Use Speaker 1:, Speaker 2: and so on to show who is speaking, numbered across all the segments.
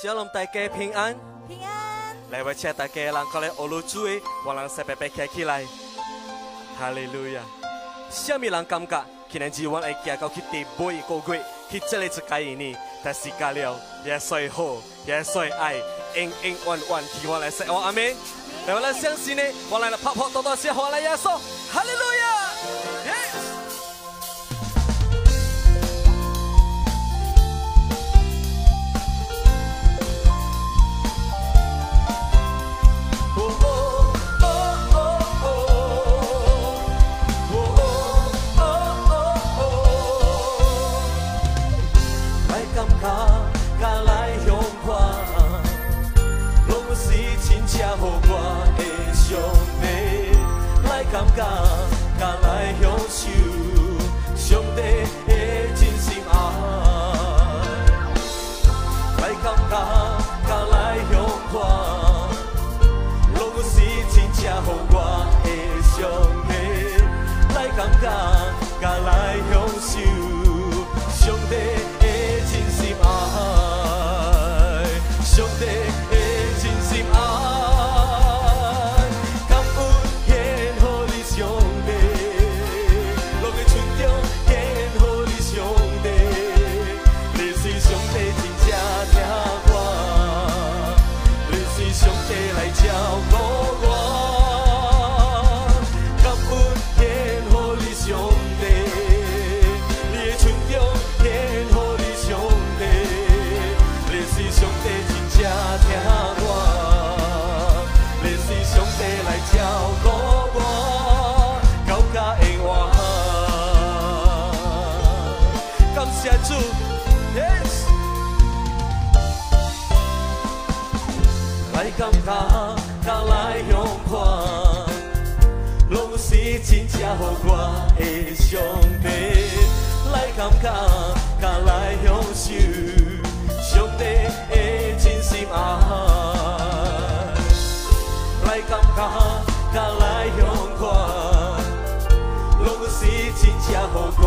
Speaker 1: 小龙大家平安，
Speaker 2: 平安。
Speaker 1: 来，我请大家人过来欧陆主的，我人塞白白开起来。哈利路亚！什么人感觉今年日我会行到去第八个月，去这里一家呢？但是加了耶稣好，耶稣爱，恩恩万万替我来说我阿门。来，我来相信呢，我来了泡泡多多谢我来耶稣，哈利路亚！
Speaker 2: 感觉，甲来享受上帝的真心爱，来感觉，甲来享看，拢是真正乎我的上帝，来感觉，甲来享受上帝。要。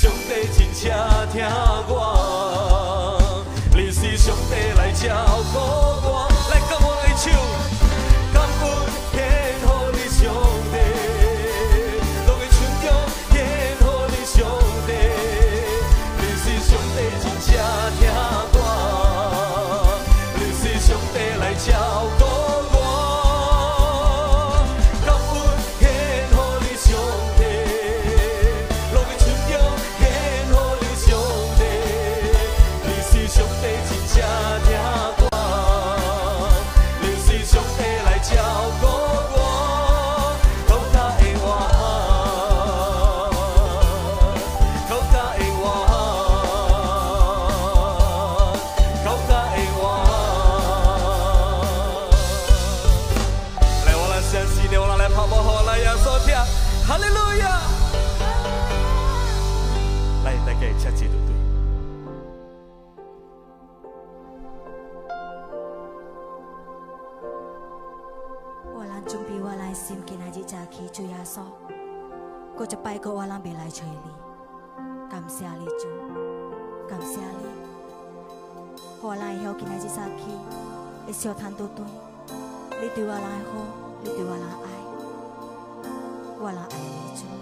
Speaker 2: 上帝真正听我，你是上帝来照顾我。我浪未来催你感谢你。主感谢你。小你对我好你对我来爱我来
Speaker 3: 爱你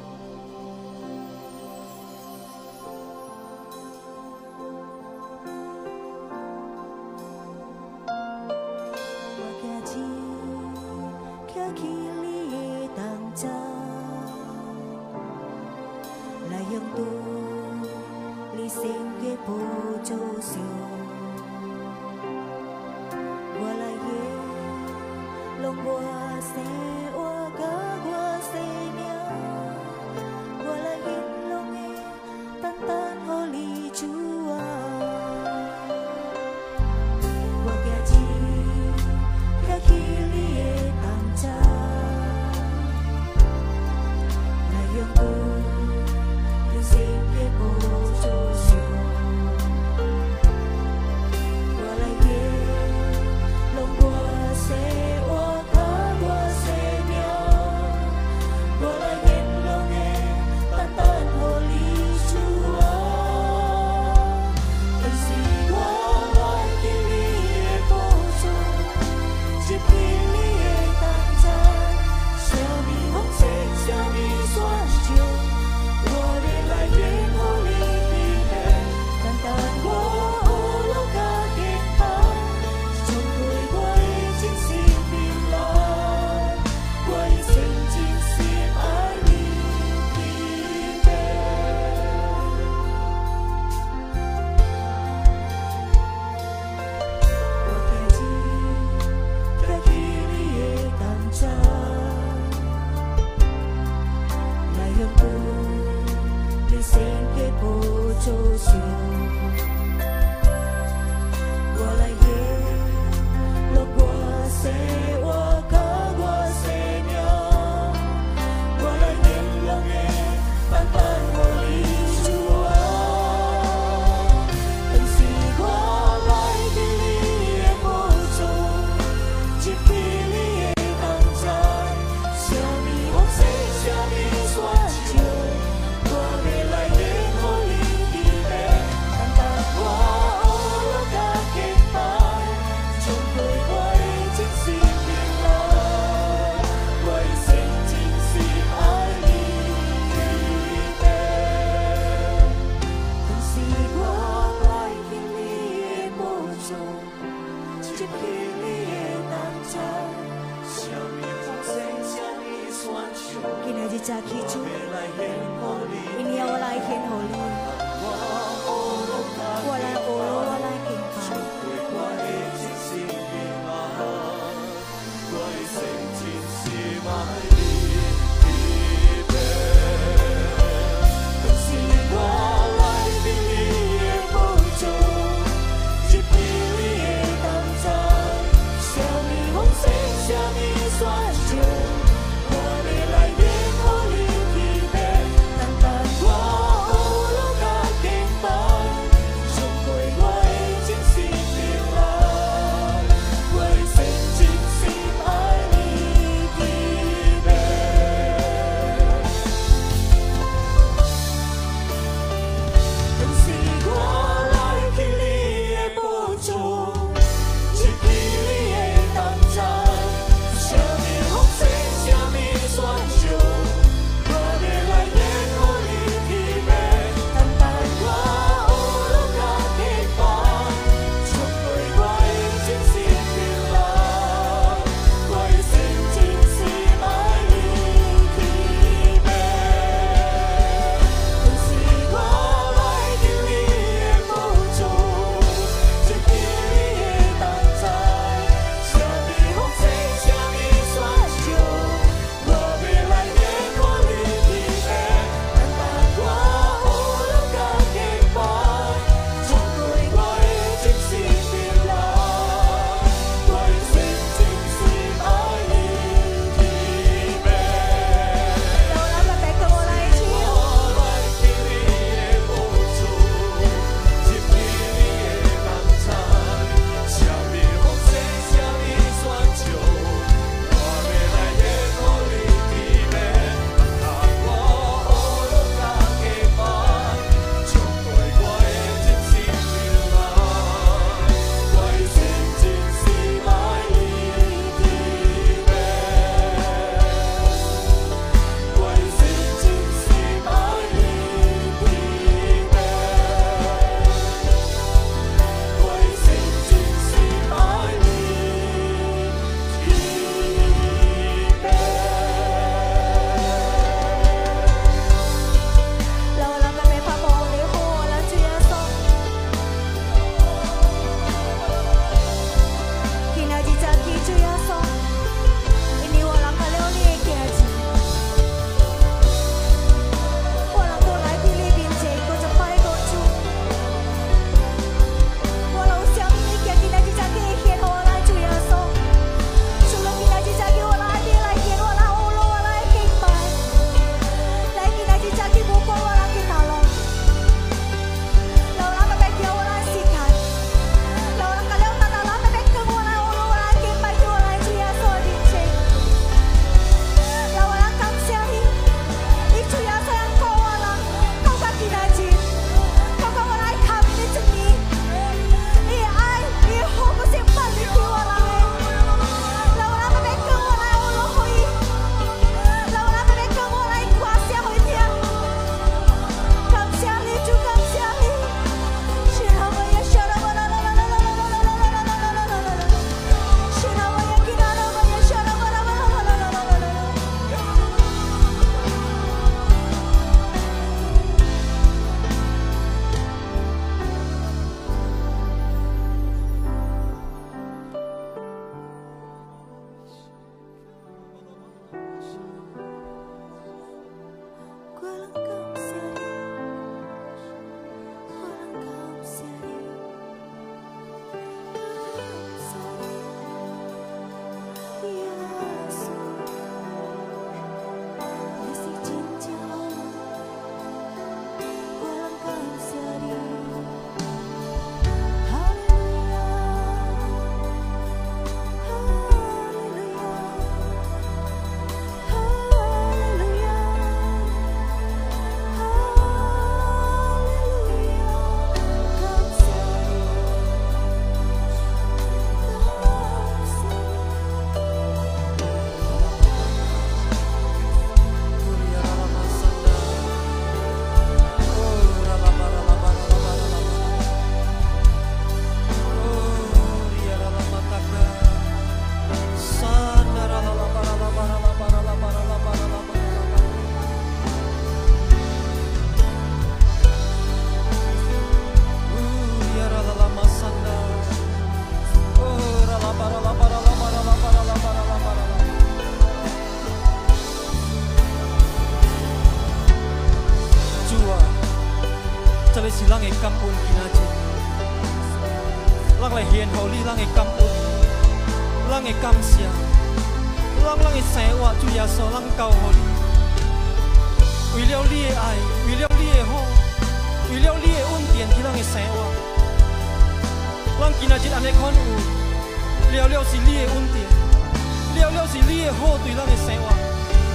Speaker 3: 的生活，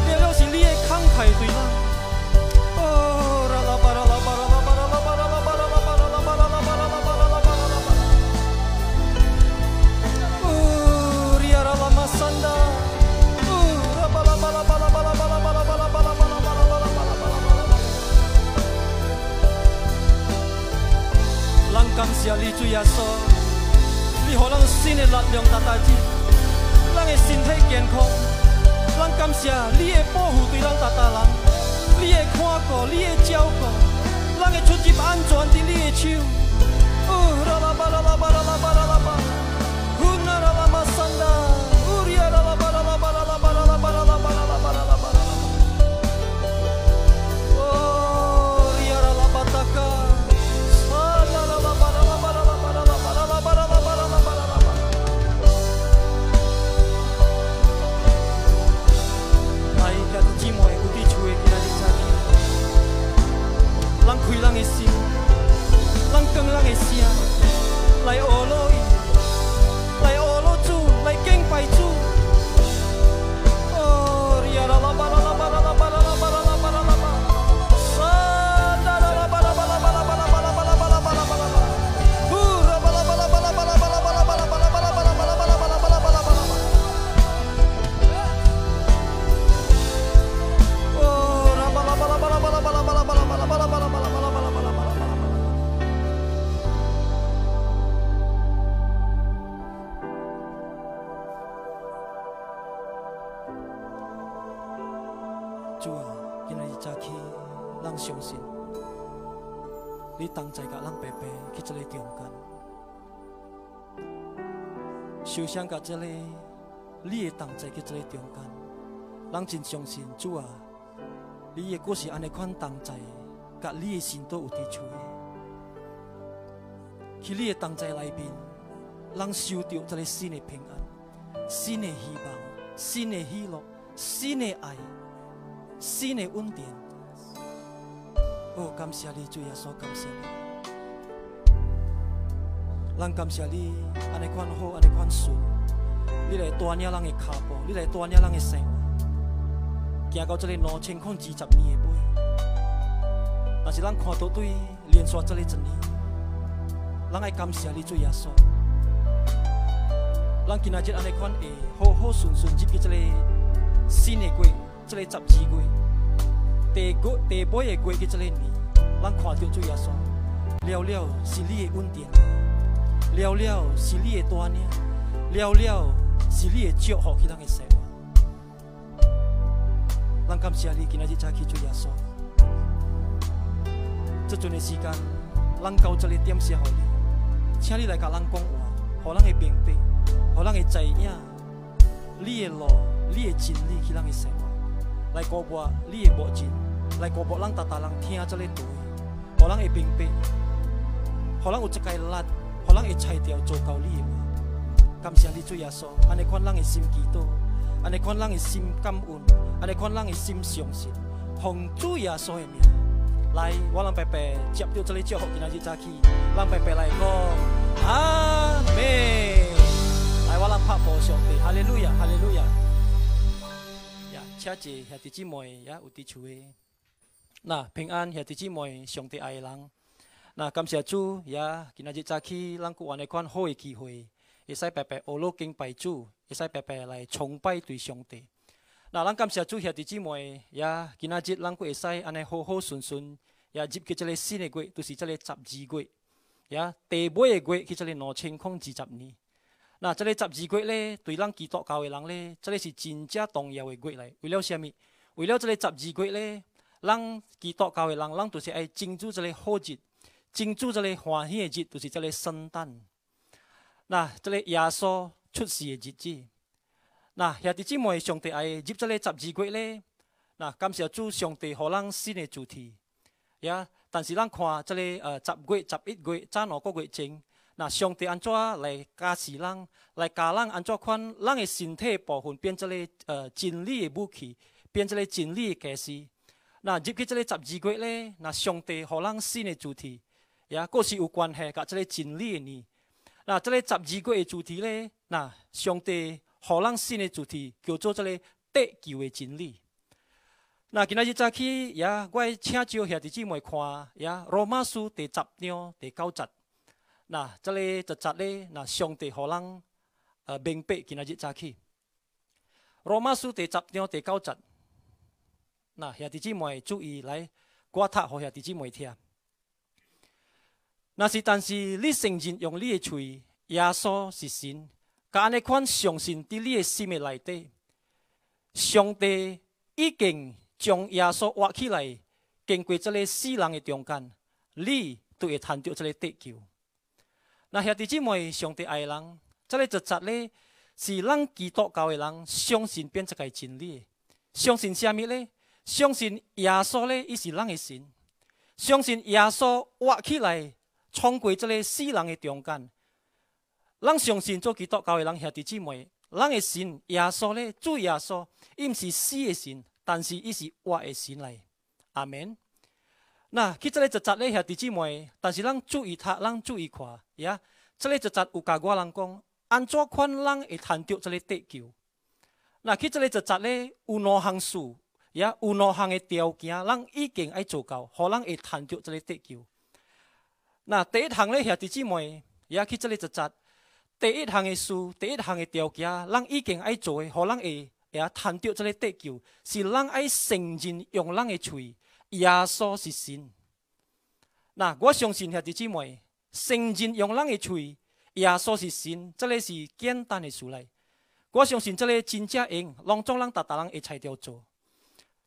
Speaker 3: 了了是你的慷慨对咱。哦，啦啦巴啦啦巴啦啦巴啦啦巴啦啦巴啦啦巴啦啦巴啦啦巴啦啦巴啦啦巴啦啦巴啦。哦，里亚啦啦玛桑达，哦，啦巴啦巴啦巴啦巴啦巴啦巴啦巴啦巴啦巴啦巴啦巴啦巴啦巴啦巴啦。咱感谢你主耶稣，你互咱新的力量达达志，咱的身体健康，咱感谢你的保护对咱达达人，你的看顾，你的照顾，咱的出入安全在你的手。哦，啦啦巴啦啦巴啦啦啦啦受伤甲这个你的同在去这个中间，人真相信主啊，你的果是安尼款同在，甲你的心都有伫厝的，去你的同在内面，咱收到这个新的平安、新的希望、新的喜乐、新的爱。新的稳定。哦，感谢你，主耶稣，感谢你。咱感谢你，安尼款好，安尼款顺。你来带领咱的脚步，你来带领咱的生活，行到这个两千块二十年的尾。但是咱看到对连续这个一年，咱爱感谢你，做耶稣。咱今仔日安尼款会好好顺顺入去这个新的季。这个十二季，第个第尾的月去这个年，咱看到主耶稣，了了是你的恩典，了了是你的带领，了了是你的祝福去咱的生活。咱感谢你今日早起主耶稣，这阵的时间，咱到这里点谢互你，请你来甲咱讲话，互咱的明白，互咱的知影，你的路，你的真理去咱的生活。来鼓舞你的目睛，来鼓舞咱逐逐人听这个道，互咱会明白，互咱有一个力，互咱会拆掉做到你的话。感谢你主耶稣，安尼款咱的心祈祷，安尼款咱的心感恩，安尼款咱的心相信，奉主耶稣的名。来，我人白白接到这里祝福，今仔日早起，咱白白来讲阿门。来，我人拍鼓上帝，哈利路亚，哈利路亚。呀车子兄弟姊妹也有伫厝诶，那平安兄弟姊妹，上帝爱的人，那感谢主也今仔日早起，咱有安尼款好诶机会，会使白白学路敬拜主，会使白白来崇拜对上帝。那咱感谢主兄弟姊妹也今仔日咱会使安尼好好顺顺，也入去即个新诶月，就是即个十二月，也第尾诶月去这个两千空二十年。那即个十二月咧，对咱基督教诶人咧，这个是真正重要诶月来。为了什么？为了即个十二月咧，咱基督教诶人，咱就是爱庆祝即个好日，庆祝这个欢喜的日，就是这个圣诞。那这个耶稣出世的日子，那兄弟姊妹，上帝爱入这个十二月咧，那感谢主，上帝互咱新的主题。呀，但是咱看这个呃十月、十一月、早两个月前。那上帝安怎来加持咱，来教咱安怎款咱的身体部分变做个呃真理的武器，变做个真理的驾驶。那入去这个十二月咧，那上帝互咱新的主题，也各是有关系甲这个真理的呢。那这个十二月的主题咧，那上帝互咱新的主题叫做这个得救的真理。那今仔日早起，也我请招兄弟姊妹看，也罗马书第十章第九节。那这里就节咧，那上帝互咱呃明白今仔日早起。罗马书第十章第九节。那兄弟姊妹注意来，我读互兄弟姊妹听。那是，但是你承认用你的嘴，耶稣是神，甲安尼款相信伫你的心的内底，上帝已经将耶稣挖起来，经过这个死人的中间，你都会谈到这个得救。那兄弟姊妹，上帝爱人，这个实质咧，是咱基督教的人相信变这个真理，相信啥物咧？相信耶稣咧，伊是咱的神；相信耶稣活起来，冲过这个死人的中间。咱相信做基督教的人兄弟姊妹，咱的神耶稣咧，主耶稣，伊毋是死的神，但是伊是活的神来。阿门。那去这个实质咧兄弟姊妹，但是咱注意他，咱注意看，呀，这个实质有甲我人讲，安怎款人会谈到这个得救？那去这个实质咧有两项事。也有两项的条件，咱已经爱做到，互咱会谈到这个得救。那第一项咧，兄弟姊妹，也去这里一节。第一项的事，第一项的条件，咱已经爱做的，互咱会也谈到这个得救，是咱爱承认用咱的嘴，耶稣是神。那我相信兄弟姊妹，承认用咱的嘴，耶稣是神，这个是简单的事来。我相信这个真正用，拢总咱达达人会才调做。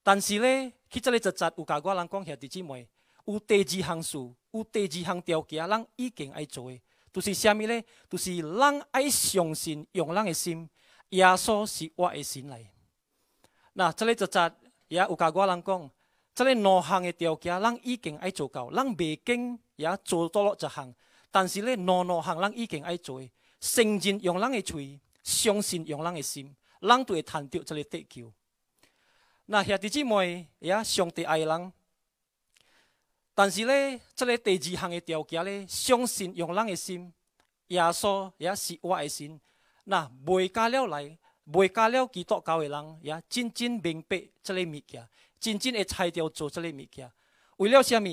Speaker 3: 但是咧，去这里实质有甲我人讲兄弟姊妹，有第二项事，有第二项条件，咱已经爱做诶，就是虾米咧？就是咱爱相信，用咱诶心，耶稣是我诶心来。那这里实质也有甲我人讲，这里两项诶条件，咱已经爱做到，咱未经也做到了一项，但是咧，两两项咱已经爱做诶，承认用咱的嘴，相信用咱诶心，咱都会谈到这里得救。那兄弟姊妹也上帝爱人，但是咧，这个第二项的条件咧，相信用咱的心，耶稣也是我的心。那未加了来，未加了基督教的人，也真正明白这个物件，真正会拆掉做这个物件。为了什么？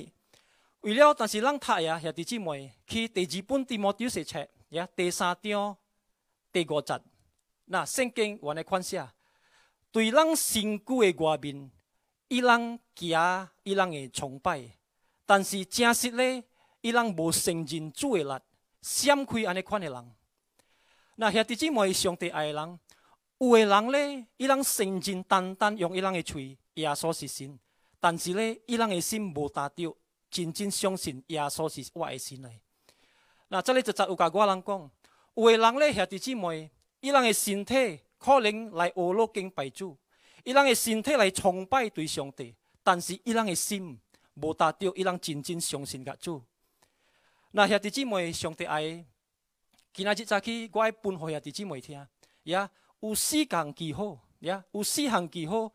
Speaker 3: 为了，但是咱读呀，兄弟姊妹去第二本地摩丢写册，也第三章第五节，那圣经原来看写。对咱身躯的外面，伊人行，伊人会崇拜；但是真实咧，伊人无承认主的力，闪开安尼款的人。那兄弟姊妹，上帝爱的人，有的人咧，伊人承认单单用伊人的嘴，耶稣是神；但是咧，伊人的心无达到真正相信耶稣是我的神来。那这里就有甲我人讲，有的人咧，兄弟姊妹，伊人的身体。可能来俄罗敬拜主，伊人的身体来崇拜对上帝，但是伊人的心无达到伊人真正相信个主。那兄弟姊妹，上帝爱，今仔日早起我爱分互兄弟姊妹听，呀，有四项记号，呀，有四项记号，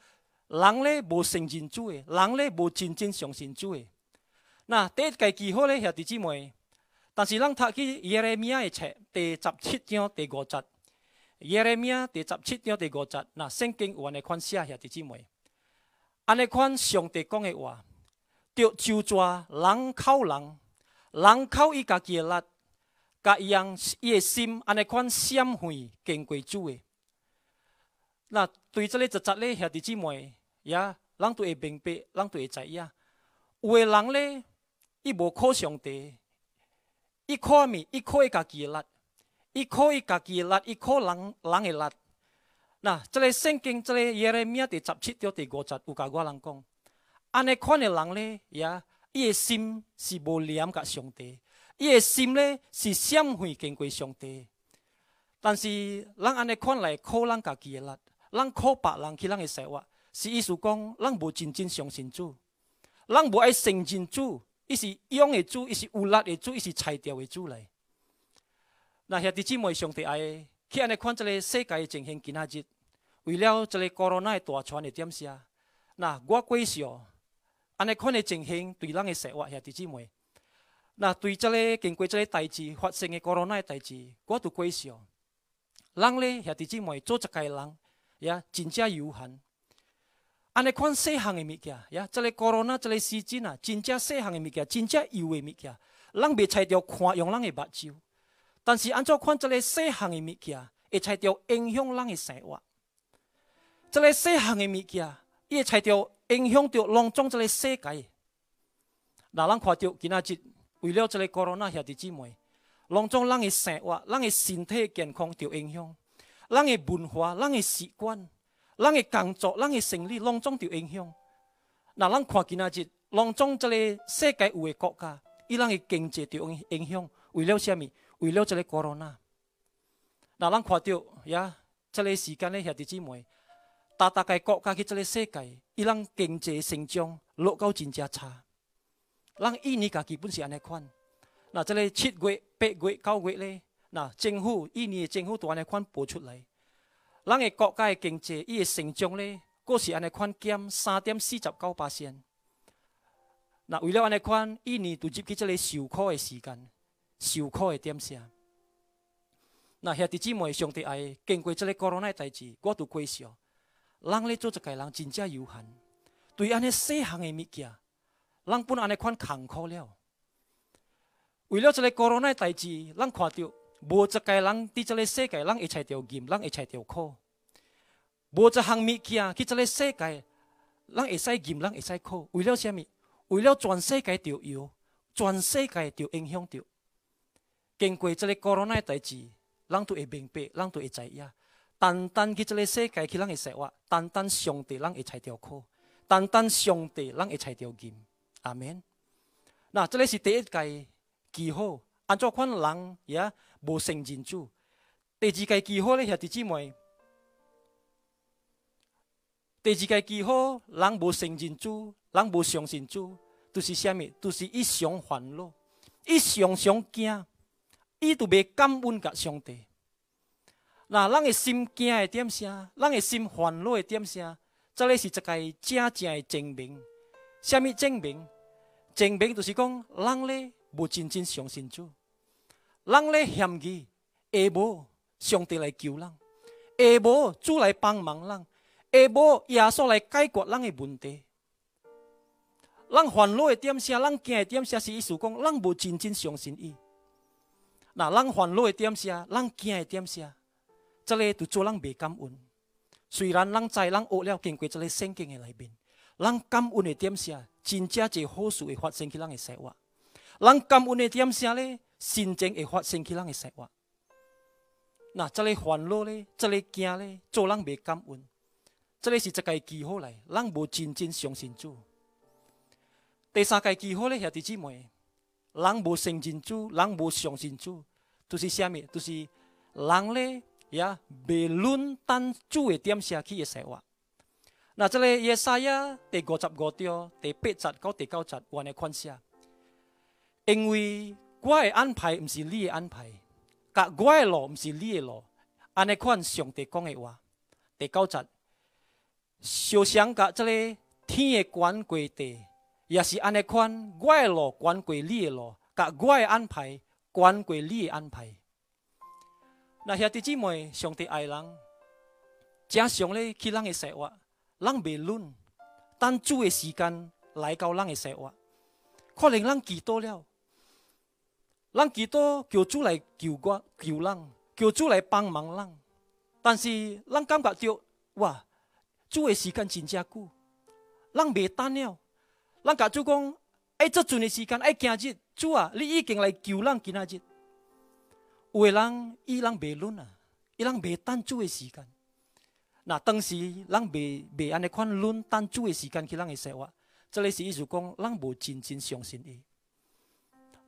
Speaker 3: 人咧无承认主的，人咧无真正相信主的。那第一个记号咧，兄弟姊妹，但是咱读去耶利米的册第十七章第五节。耶利米第十七章第五节，那圣经有安尼款写下弟姊妹，安尼款上帝讲的话，着就抓人靠人，人靠伊家己的力，甲伊样伊的心安尼款闪回经过主的。那对这个实质咧，兄弟姊妹，呀人都会明白，人都会知影。有诶人咧，伊无靠上帝，伊靠咪，伊靠伊家己的力。伊靠伊家己的力，伊靠人人诶力。那这个圣经，这个耶利米第十七章第五节有甲我人讲，安尼款的人咧，呀伊的心是无念甲上帝，伊的心咧是闪回经过上帝。但是咱安尼款来靠咱家己的力，咱靠别人去咱的生活，是意思讲，咱无真正相信主，咱无爱承认主，伊是勇的主，伊是有力的主，伊是才调的主来。那兄弟姊妹上帝爱，去安尼看这个世界的情形，今仔日为了这个 corona 的大传的点下，那我过笑，安尼看的情形对咱的生活兄弟姊妹，那对这个经过这个代志发生的 corona 的代志，我都过笑。人咧兄弟姊妹做一个人，也，真正有限。安尼款细项的物件，呀，这个 corona 这个时阵啊，真正细项的物件，真正有的物件，人袂猜着看用人的目睭。但是，按照看这个细项的物件，会猜到影响人的生活。这个细项的物件，伊会猜到影响到隆中这个世界。那咱看到今仔日为了这个 corona 兄弟姊妹，隆中人的生活、人的身体健康受影响，人的文化、人的习惯、人的工作、人的生理隆中受影响。那咱看今仔日隆中这个世界有的国家，伊人的经济受影影响，为了什么？为了这个 corona，那咱看到呀，这个时间咧兄弟姊妹，大大概国家去这个世界，伊人经济成长落到真正差。咱印尼家基本是安尼款，那这个七月、八月、九月咧，那政府印尼的政府都安尼款报出来，咱的国家的经济伊的成长咧，果是安尼款减三点四十九八仙。那为了安尼看，印尼就入去这个受苦的时间。受苦的点啥？那兄弟姊妹，上帝爱经过这个 corona 代志，我都过笑。人咧做一个人真正有限，对安尼细项的物件，人本安尼款坎坷了。为了这个 corona 代志，咱看到无一个人伫这个世界，人会猜着严，人会猜着苦。无一项物件去这个世界，人会使严，人会使苦。为了什么？为了全世界着有，全世界着影响着。经过这个 corona 代志，人都会明白，人都会知影。单单去这个世界去，人会生活；单单上帝，人会猜条苦；单单上帝，人会猜条金。阿门。那这个是第一届记号，按照款人。也无信认主。第二届记号咧，兄弟姊妹，第二届记号，人。无信认主，人。无相信主，都是虾米？都是一常烦恼，一常常惊。伊都未感恩甲上帝。那咱的心惊的点啥？咱的心烦恼的点啥？这里是一个正正的证明。什么证明？证明就是讲，人咧无真正相信主，人咧嫌弃，下无上帝来救人，下无主来帮忙人，下无耶稣来解决咱的问题。咱烦恼的点啥？咱惊的点啥？是意思讲，咱无真正相信伊。那人烦恼的点啥？人惊的点啥？这里就做人未感恩。虽然人知人学了经过这个圣经的里面，人感恩的点下？真正一好事会发生起人的生活。人感恩的点下咧？心情会发生起人的生活。那这里烦恼咧，这里惊咧，做人未感恩。这里是一个记号来，人无真正相信主。第三个记号咧，兄弟姊妹。人无信任主，人无相信主，就是虾米？就是人咧，也未论等主个点写去的说话，那即个耶稣呀第五十五朝第八十到第九十，阮的款式。因为我的安排毋是你的安排，甲我的路毋是你的路，安尼款上帝讲的话第九十，首先甲即个天的管归地，也是安尼款我的路管归你的路，甲我的安排管归你的安排。那兄弟姊妹，上帝爱人，加上咧去人的生活，人未论，等主的时间来到人的生活，可能人祈祷了，人祈祷求主来救我、救人，求主来帮忙人，但是人感觉到哇，主的时间真正久，人未等了。咱甲主讲，哎，这阵的时间，哎，今日主啊，你已经来救咱今日。有的人伊人未论啊，伊人未等主的时间。那当时人未未安尼款论等主的时间去咱的生活，这里是意思讲，咱无真正相信伊。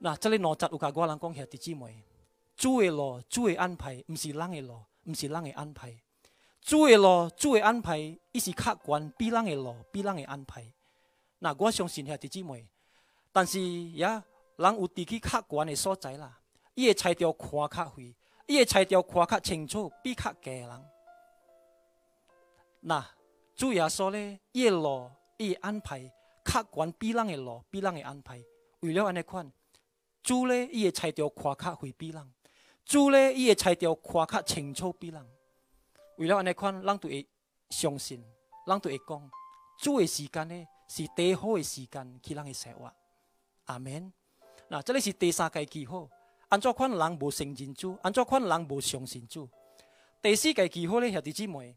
Speaker 3: 那这里哪节有甲我人讲兄弟姊妹，主的路，主的安排，毋是咱的路，毋是咱的安排。主的路，主的安排，伊是客观比咱的路，比咱的安排。那我相信兄弟姊妹，但是呀，人有伫去客观的所在啦，伊会猜着看较远，伊会裁掉看较清楚比较假的人。那主耶稣咧，伊的路伊安排客观比人的路比人的安排，为了安尼款，主咧伊会裁掉看较会比人，主咧伊会裁掉看较清楚比人。为了安尼款，咱就会相信，咱就会讲，主的时间呢是最好的时间去咱的生活。阿门。那这里是第三个记号，安怎款人无信任主，安怎款人无相信主。第四个记号呢，兄弟姊妹。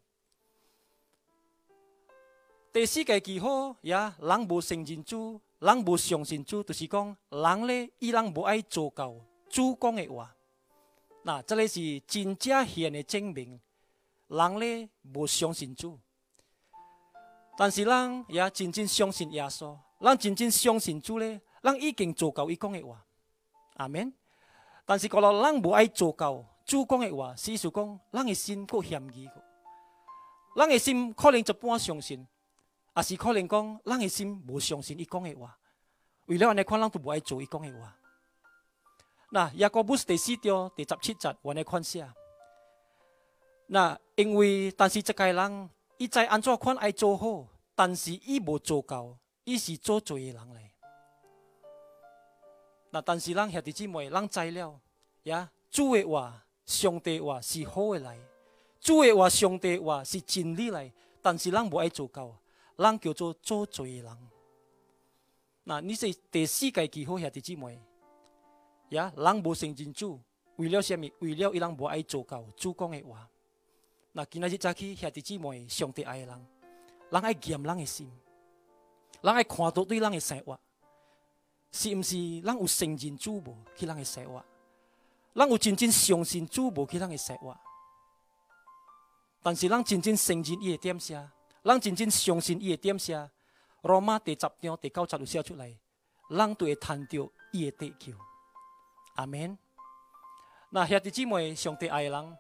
Speaker 3: 第四个记号呀，人无信任主，人无相信主，就是讲人咧，伊人无爱做到主讲的话。那这里是真正显的证明。人咧无相信主，但是人也真正相信耶稣。人真正相信主咧，人已经做到伊讲的话，阿免。但是，讲到人无爱做到主讲的话，是意思讲，人的心够嫌疑个。人的心可能一半相信，也是可能讲，人的心无相信伊讲的话。为了安尼，看人都无爱做伊讲的话。那雅各布斯第四章第十七节，我来看下。那因为，但是这个人，伊在安怎款爱做好，但是伊无做到，伊是做罪的人嘞。那但是，咱兄弟姊妹，咱知了呀，主的话、上帝话是好的来，主的话、上帝话是真理来，但是咱无爱做到，咱叫做做罪的人。那你是第四个记号，兄弟姊妹，呀，人无信任主，为了什么？为了伊人无爱做到主讲的话。那今仔日早起兄弟姊妹，上帝爱的人，人爱验人的心，人爱看到对人的生活，是毋是？咱有信任主无去咱的生活，咱有真正相信主无去咱的生活。但是咱真正承认伊的点写，人真正相信伊的点写，罗马第十章第九节就写出来，咱都会谈到伊的得救。阿门。那兄弟姊妹，上帝爱的人。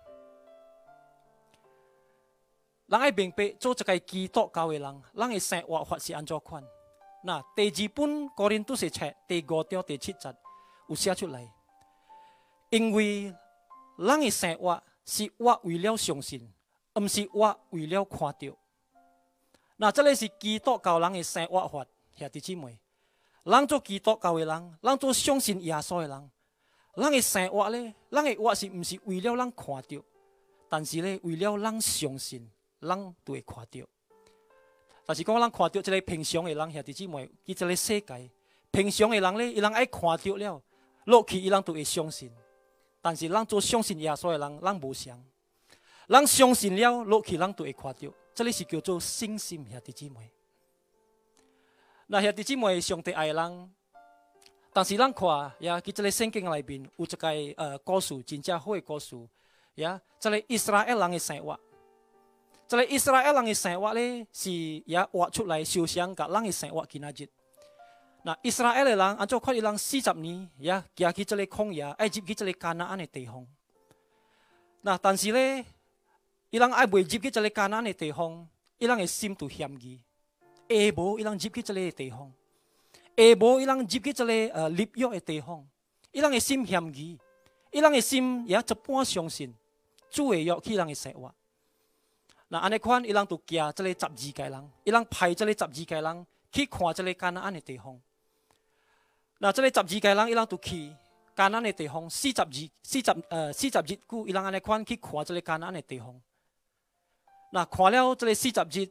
Speaker 3: 咱爱明白做一个基督教的人，咱的生活法是安怎款？那第二本《哥林多书》册第五章第七节有写出来，因为人的生活是我为了相信，毋是我为了看到。那这里是基督教人的生活法，兄弟姊妹，人做基督教的人，人做相信耶稣的人，人的生活咧，人的活是毋是为了人看到，但是咧为了人相信。人都会看到，但是讲咱看到这个平常的人兄弟姊妹，伊这个世界平常的人咧，伊人爱看到了，落去伊人都会相信。但是咱做相信耶稣的人，咱无相。咱相信了，落去咱都会看到，这里是叫做信心兄弟姊妹。那兄弟姊妹上帝爱人，但是咱看呀，伫这个圣经内面有一个呃故事，真正好的故事呀，这个以色列人的生活。这个以色列人的生活呢，是也活出来，受想甲人的生活今仔日。那以色列的人，按照看伊人四十年，也行去这个旷野，爱入去这个迦南安的地方。那但是呢，伊人爱未入去这个迦南的地方，伊人的心都嫌疑。下无伊人入去这个地方，下无伊人入去这个呃立约的地方，伊人的心嫌疑，伊人的心也一半相信主的约去人的生活。那安尼款，伊人就行这个十二个人，伊人派这个十二个人去看这个迦南的地方。那这个十二个人，伊人就去迦南的地方，四十二、四十呃四十日久，伊人安尼款去看这个迦南的地方。那看了这个四十日，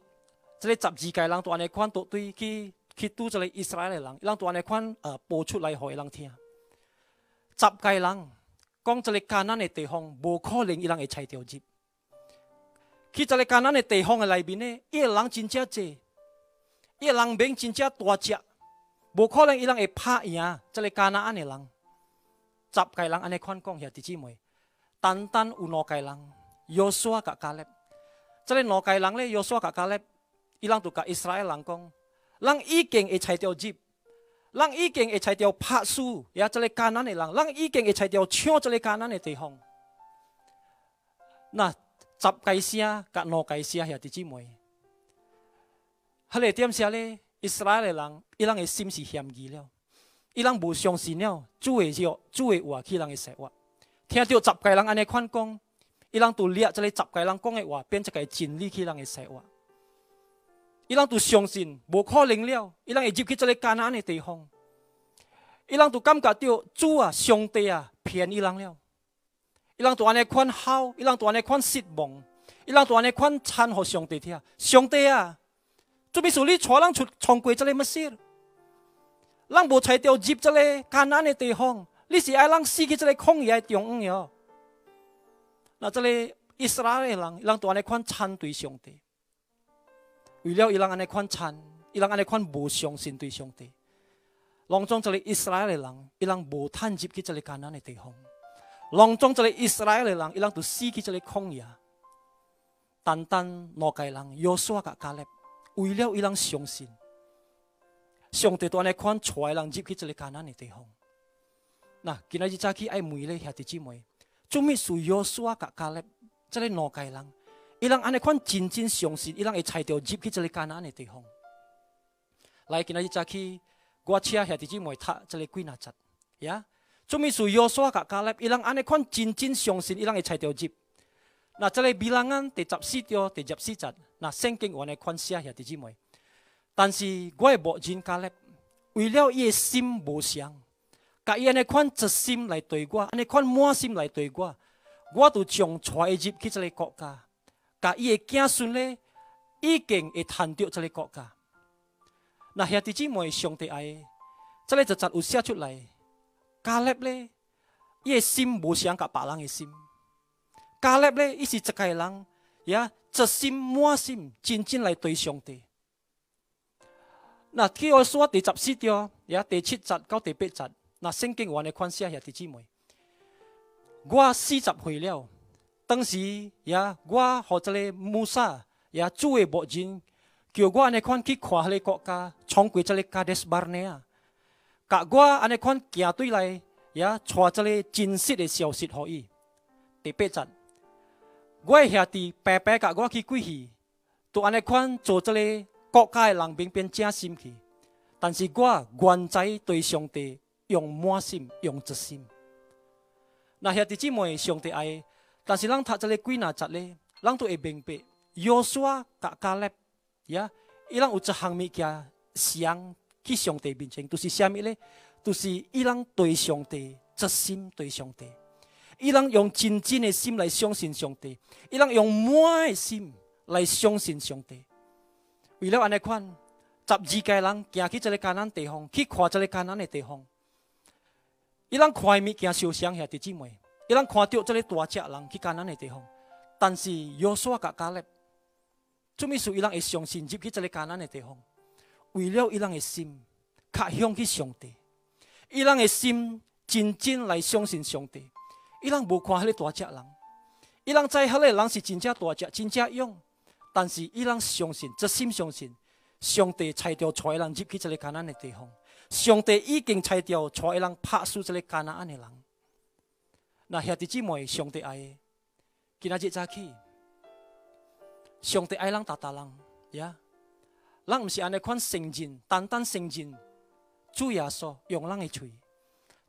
Speaker 3: 这个十二个人都安尼款，都对去去拄这个以色列的人，伊人都安尼款呃播出来互伊人听。十个人讲这个迦南的地方，无可能伊人会猜着入。去这个艰难的地方的内面呢，伊个人真正济，伊个人面真正大只，无可能伊人会拍赢这个艰难的人。十个人安尼款讲，兄弟姊妹，单单有两个人，约书亚甲加勒。这个两个人咧，约书亚甲加勒，伊人就甲以色列人讲，人已经会猜到入，人已经会猜到拍输，也这个艰难的人，人已经会猜到抢这个艰难的地方。那。十戒声甲两戒声兄弟姊妹，迄个点写咧？以色列的人，伊人的心是嫌疑了，伊人无相信了，主会约，主会话去人的生活。听到十个人安尼款讲，伊人都掠这个十个人讲的话，变一个真理去人的说话。伊人都相信无可能了，伊人会入去这个艰难的地方。伊人都感觉到主啊、上帝啊骗伊人了。伊人都安尼款好，伊人都安尼款失望，伊人都安尼款参互上帝听。上帝啊，做咩事你带人出闯过这个乜事？人无才调入这个艰难的地方，你是爱人死去这个旷野中央哟。那这个以色列人，伊人都安尼款参对上帝。为了伊人安尼款参，伊人安尼款无相信对上帝。当中这里以色列人，伊人无趁入去这里艰难的。人，伊人都死去这里旷野。单单两个人约书亚甲加勒，为了伊人相信，上帝都安尼款带人入去这里艰难的地方。那今仔日早起爱问咧兄弟姊妹，做咩是约书亚甲加勒这里两个人？伊人安尼款真正相信，伊人会猜到入去这里艰难的地方。来，今仔日早起，我请兄弟姊妹读这里几哪节，呀？做咩是约书亚甲加勒？伊人安尼款真正相信，伊人会猜到入。那这里比人安第十四条第十四节，那圣经安尼款写兄弟姊妹。但是我会无认加勒，为了伊的心无相，甲伊安尼款一心来对我，安尼款满心来对我，我就将带入去这个国家，甲伊的子孙咧，已经会谈到这个国家。那兄弟姊妹，上帝爱，这里就真有写出来。加勒咧，伊的心无像甲别人的心。加勒咧，伊是一个人，呀，一心满心，真正来对上帝。那去我说第十四条，呀，第七节到第八节，那圣经话的款写下弟兄妹，我四十岁了，当时呀，我和这个穆萨呀，主的牧人，叫我安尼款去看迄个国家，闯过这个加德斯巴尼亚。甲我安尼款行对来，也带这个真实的消息互伊。第八节，我兄弟白白甲我去鬼去，都安尼款做这个国家的人民变正心去。但是我原在对上帝用满心用一心。那兄弟姊妹，上帝爱，但是咱读这个几哪节咧，咱都会明白，约书亚甲加勒，呀，伊人有一项物件像。去上帝面前，都是虾米呢？都是伊人对上帝真心对上帝，伊人用真正的心来相信上帝，伊人用满的心来相信上帝。为了安尼款，十二个人行去这个艰难地方，去看这个艰难的地方。伊人看物件受伤兄弟姊妹，伊人看到这个大只人去艰难的地方，但是约书亚甲加勒，做咩事伊人会相信入去这个艰难的地方？为了伊人的心，较向去上帝，伊人的心真正来相信上帝。伊人无看迄个大只人，伊人知迄个人是真正大只、真正勇，但是伊人相信，真心相信，上帝才调带人入去这个艰难的地方。上帝已经才调带人拍死这个艰难的人。那兄弟姊妹，上帝爱，今仔日早起，上帝爱人达达人，呀。咱毋是安尼款承认，单单承认主耶稣用咱的嘴，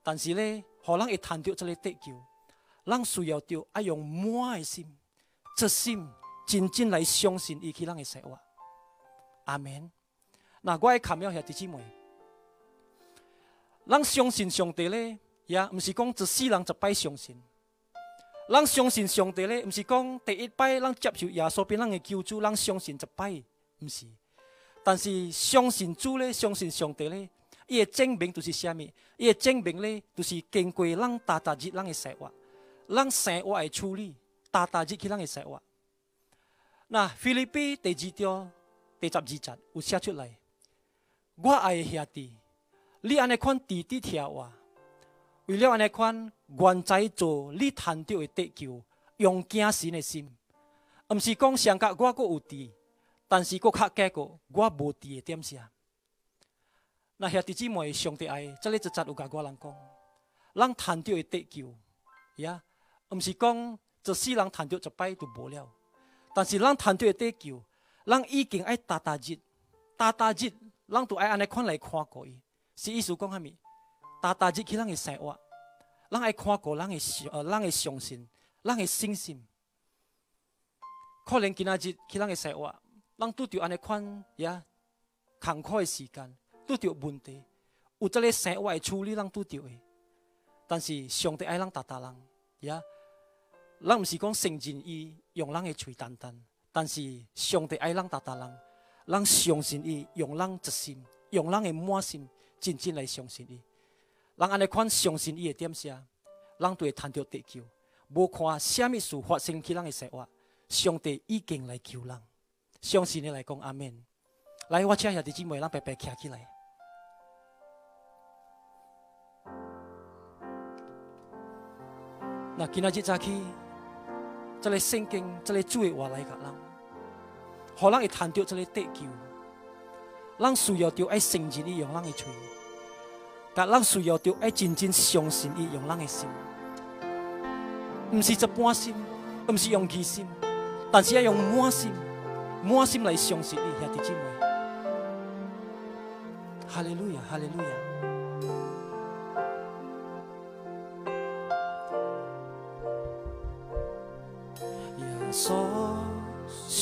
Speaker 3: 但是咧，互咱会谈到即个得救，咱需要着爱用满的心、真心、真正来相信伊去咱的说话。阿门。那我爱看了兄弟姊妹，咱相信上帝咧，也毋是讲一世人一摆相信。咱相信上帝咧，毋是讲第一摆咱接受耶稣变咱的救主，咱相信一摆，毋是。但是相信主咧，相信上帝咧，伊的证明就是虾米？伊的证明咧，就是经过咱大大日咱的生活，咱生活的处理，大大日去咱的生活。那菲律宾第二条第十二节有写出来，我爱的兄弟，你安尼款弟弟听话，为了安尼款愿在做你谈到的得救，用惊神的心，毋是讲上甲我阁有地。但是，佫较结果，我无伫的点啥。那兄弟姊妹，上帝爱，这里一节有甲我人讲，咱谈到的得救，呀，毋是讲一世人谈着一摆就无了。但是，咱谈到的得救，咱已经爱踏踏日，踏踏日，咱都爱安尼款来看过伊。是意思讲虾物？踏踏日去咱的生活，咱爱看过，咱的相呃，咱的相信，咱的信心。可能今仔日去咱的生活，咱拄着安尼款呀，坎坷的时间，拄着问题，有这个生活的处理，咱拄着的。但是上帝爱咱达达人，呀，咱毋是讲圣人伊用咱的嘴单单，但是上帝爱咱达达人，咱相信伊，用咱一心，用咱的满心，真正来相信伊。人安尼款相信伊的点啥，人就会谈到地球。无看虾米事发生去咱的生活，上帝已经来救人。相信你来讲阿门。来，我请下弟姊妹，咱白白站起来。那今仔日早起，这个圣经，这个主的话来甲人，互人会谈到这个地球。咱需要着爱承认伊用咱的嘴。但咱需要着爱真正相信伊用咱的心，毋是一半心，毋是用其心，但是要用满心、满心来相信伊，兄弟姊妹。哈利路亚，哈利路亚。